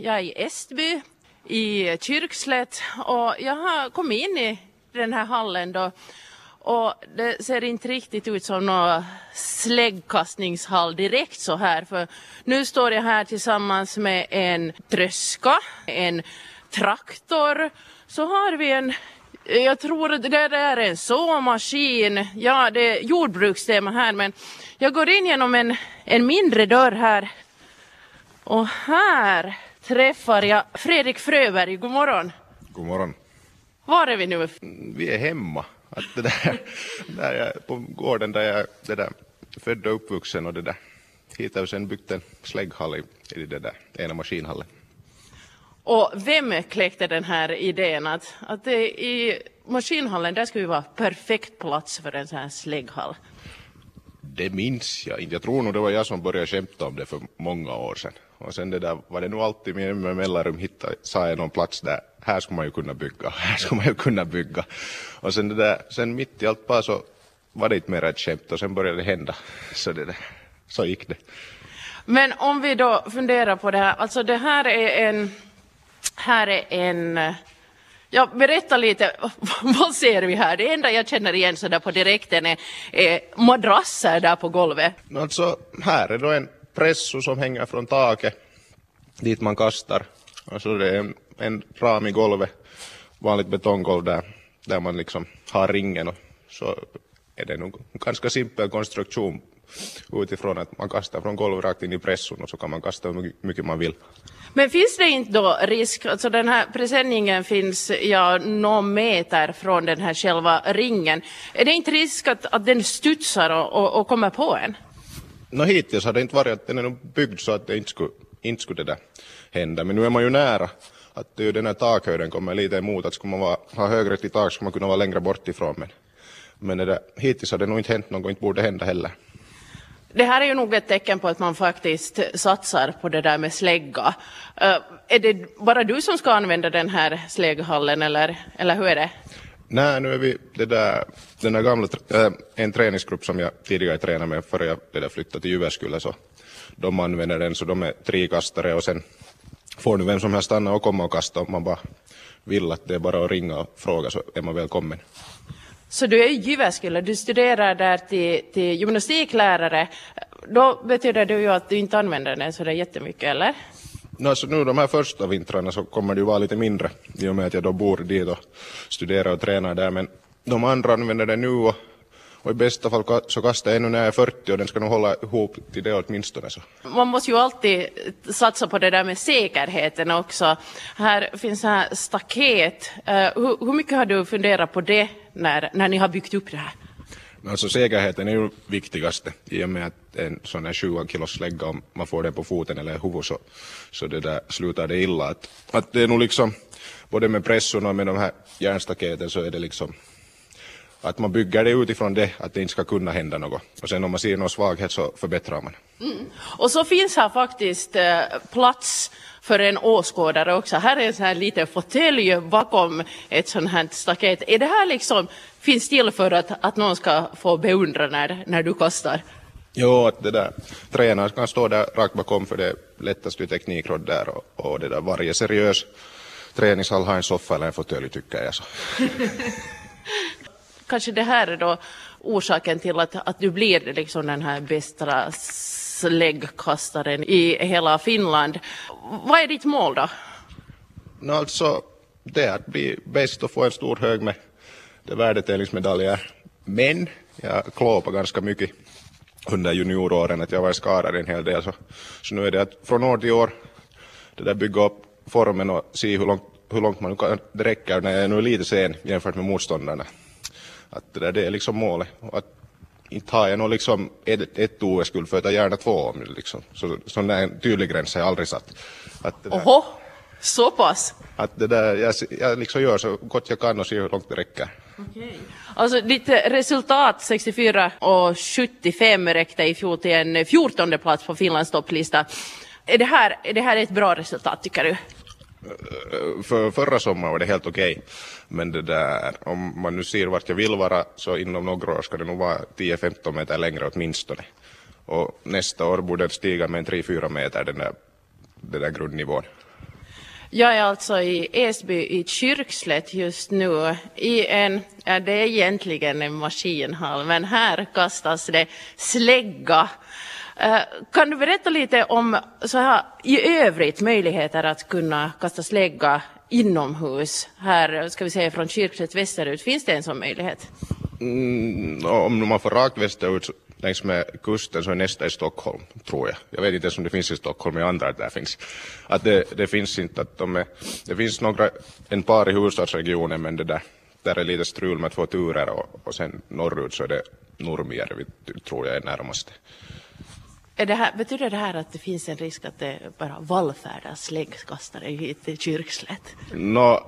Jag är i Estby i Kyrkslätt och jag har kommit in i den här hallen då och det ser inte riktigt ut som någon släggkastningshall direkt så här för nu står jag här tillsammans med en tröska, en traktor, så har vi en jag tror att det där är en såmaskin. Ja, det är jordbrukstema här men jag går in genom en, en mindre dörr här. Och här träffar jag Fredrik Fröberg. God morgon. God morgon. Var är vi nu? Vi är hemma. Att det där, där jag, på gården där jag det där, född och uppvuxen och det där. Hit har vi sen byggt en slägghall i, i det där ena maskinhallen. Och vem kläckte den här idén att, att det, i maskinhallen där skulle vara perfekt plats för en sån här slägghall? Det minns jag inte. Jag tror nog det var jag som började skämta om det för många år sedan. Och sen det där var det nog alltid med med mellanrum hitta, sa jag någon plats där, här skulle man ju kunna bygga, här skulle man ju kunna bygga. Och sen det där, sen mitt i allt bara så var det inte mer ett skämt och sen började det hända. Så det där, så gick det. Men om vi då funderar på det här, alltså det här är en, här är en Ja, berätta lite, vad ser vi här? Det enda jag känner igen så där på direkten är, är madrasser där på golvet. Alltså, här är då en presso som hänger från taket dit man kastar. Alltså det är en, en ram i golvet, vanligt betonggolv där, där man liksom har ringen och så är det nog en ganska simpel konstruktion utifrån att man kastar från golvet rakt in i presson och så kan man kasta hur mycket man vill. Men finns det inte då risk, alltså den här presenningen finns ja, någon meter från den här själva ringen. Är det inte risk att, att den studsar och, och, och kommer på en? No, hittills har det inte varit att den är byggd så att det inte skulle, inte skulle det där hända. Men nu är man ju nära. Att det är ju den här takhöjden kommer lite emot. Att skulle man vara, ha högre till tak skulle man kunna vara längre bort ifrån. Men, men det där, hittills har det nog inte hänt något och inte borde hända heller. Det här är ju nog ett tecken på att man faktiskt satsar på det där med slägga. Uh, är det bara du som ska använda den här slägghallen eller, eller hur är det? Nej, nu är vi det där, den där gamla, äh, en träningsgrupp som jag tidigare tränade med före jag det där flyttade till Jyväskylä så de använder den så de är trikastare och sen får nu vem som helst stanna och komma och kasta om man bara vill att det är bara att ringa och fråga så är man välkommen. Så du är Jyväskylä, du studerar där till, till gymnastiklärare. Då betyder det ju att du inte använder den så det är jättemycket, eller? No, alltså nu de här första vintrarna så kommer det ju vara lite mindre i och med att jag då bor dit och studerar och tränar där. Men de andra använder den nu och, och i bästa fall så kastar jag ännu när jag är 40 och den ska nog hålla ihop till det åtminstone. Så. Man måste ju alltid satsa på det där med säkerheten också. Här finns här staket. Uh, hur, hur mycket har du funderat på det när, när ni har byggt upp det här? Alltså säkerheten är ju viktigaste i och med att en sån här 20 kilos slägga om man får den på foten eller huvudet så, så det där slutar det illa. Att, att det är nog liksom både med pressorna och med de här järnstaketen så är det liksom att man bygger det utifrån det, att det inte ska kunna hända något. Och sen om man ser någon svaghet så förbättrar man. Mm. Och så finns här faktiskt eh, plats för en åskådare också. Här är en sån här liten fåtölj bakom ett sånt här staket. Är det här liksom, finns till för att, att någon ska få beundra när, när du kastar? Jo, att det där, tränaren kan stå där rakt bakom för det lättaste teknikråd där och, och det där varje seriös träningshall har en soffa eller en fåtölj tycker jag så. Kanske det här är då orsaken till att, att du blir liksom den här bästa släggkastaren i hela Finland. Vad är ditt mål då? No, alltså, det är att bli bäst och få en stor hög med värdetävlingsmedaljer. Men jag klåpar ganska mycket under junioråren, att jag var skadad en hel del. Så, så nu är det att från år till år det där bygga upp formen och se hur långt, hur långt man kan, det räcker när jag är nu lite sen jämfört med motståndarna. Att det, där, det är liksom målet. Att inte har jag nog liksom ett, ett OS-guld för jag gärna två om liksom. Så, sån där tydlig gräns har jag aldrig satt. Att där, Oho, så pass? Att det där, jag, jag liksom gör så gott jag kan och ser hur långt det räcker. Okay. Alltså ditt resultat 64 och 75 räckte i fjol till en 14 plats på Finlands topplista. Är det, här, är det här ett bra resultat tycker du? För förra sommaren var det helt okej. Okay. Men det där, om man nu ser vart jag vill vara så inom några år ska det nog vara 10-15 meter längre åtminstone. Och nästa år borde det stiga med en 3-4 meter den där, den där grundnivån. Jag är alltså i Esby i Kyrkslätt just nu i en, ja, det är egentligen en maskinhall, men här kastas det slägga. Eh, kan du berätta lite om så här, i övrigt möjligheter att kunna kasta slägga inomhus? Här ska vi säga från Kyrkslätt västerut, finns det en sån möjlighet? Mm, om man får rakt västerut längs med kusten så är nästa i Stockholm, tror jag. Jag vet inte ens om det finns i Stockholm, men jag antar att det finns. Att det, det finns inte, att de är, det finns några, en par i huvudstadsregionen, men det där, där är lite strul med två turer och, och sen norrut så är det Nurmijärvi, tror jag är närmast. Det här, betyder det här att det finns en risk att det bara vallfärdas släggkastare hit till Kyrkslätt? No,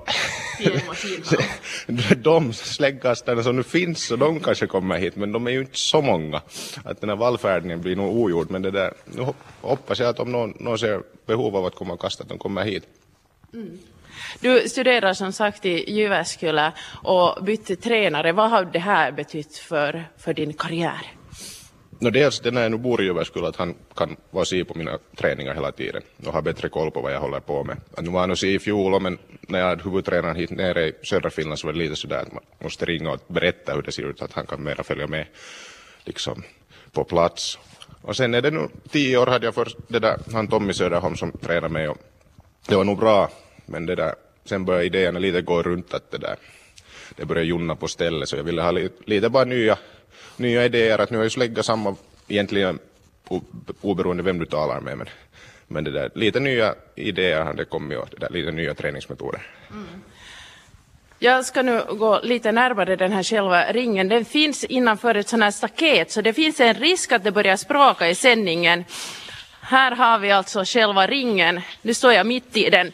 de släggkastarna som nu finns, så de kanske kommer hit, men de är ju inte så många. Att den här vallfärdningen blir nog ogjord, men det där, nu hoppas jag att om någon, någon ser behov av att komma och kasta, att de kommer hit. Mm. Du studerar som sagt i Jyväskylä och bytte tränare. Vad har det här betytt för, för din karriär? No dels den jag nu bor i Jyväskylä att han kan vara si på mina träningar hela tiden och ha bättre koll på vad jag håller på med. Att nu var han si i fjol men när jag hade huvudtränaren hit nere i södra Finland så var det lite sådär att man måste ringa och berätta hur det ser ut att han kan mera följa med liksom på plats. Och sen är det nu tio år hade jag först det där, han Tommy Söderholm som tränade mig och det var nog bra men det där, sen började idéerna lite gå runt att det där, det började junna på stället så jag ville ha lite, lite bara nya nya idéer att nu har ju slägga samma egentligen oberoende vem du talar med men, men det där, lite nya idéer har det kommit och det där, lite nya träningsmetoder. Mm. Jag ska nu gå lite närmare den här själva ringen. Den finns innanför ett sånt här staket så det finns en risk att det börjar språka i sändningen. Här har vi alltså själva ringen. Nu står jag mitt i den.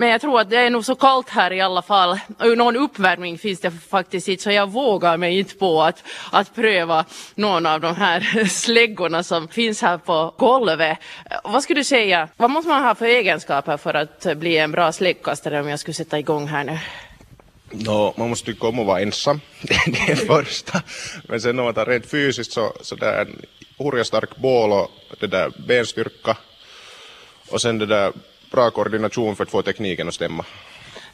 Men jag tror att det är nog så kallt här i alla fall. Och någon uppvärmning finns det faktiskt inte så jag vågar mig inte på att, att pröva någon av de här släggorna som finns här på golvet. Vad skulle du säga, vad måste man ha för egenskaper för att bli en bra släggkastare om jag skulle sätta igång här nu? No, man måste tycka om att vara ensam, det är det första. Men sen om man tar rent fysiskt så, så det är en hurja stark bål och det där benstyrka. Och sen det där bra koordination för att få tekniken att stämma.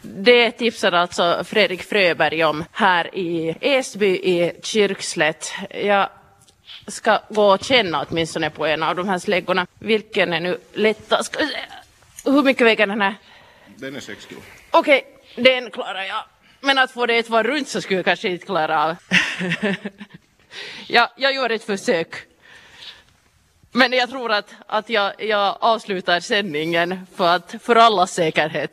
Det tipsar alltså Fredrik Fröberg om här i Esby i Kyrkslätt. Jag ska gå och känna åtminstone på en av de här släggorna. Vilken är nu lättast? Hur mycket väger den här? Den är 6 kilo. Okej, okay, den klarar jag. Men att få det ett varv runt så skulle jag kanske inte klara av. ja, jag gör ett försök. Men jag tror att, att jag, jag avslutar sändningen för, att, för allas säkerhet.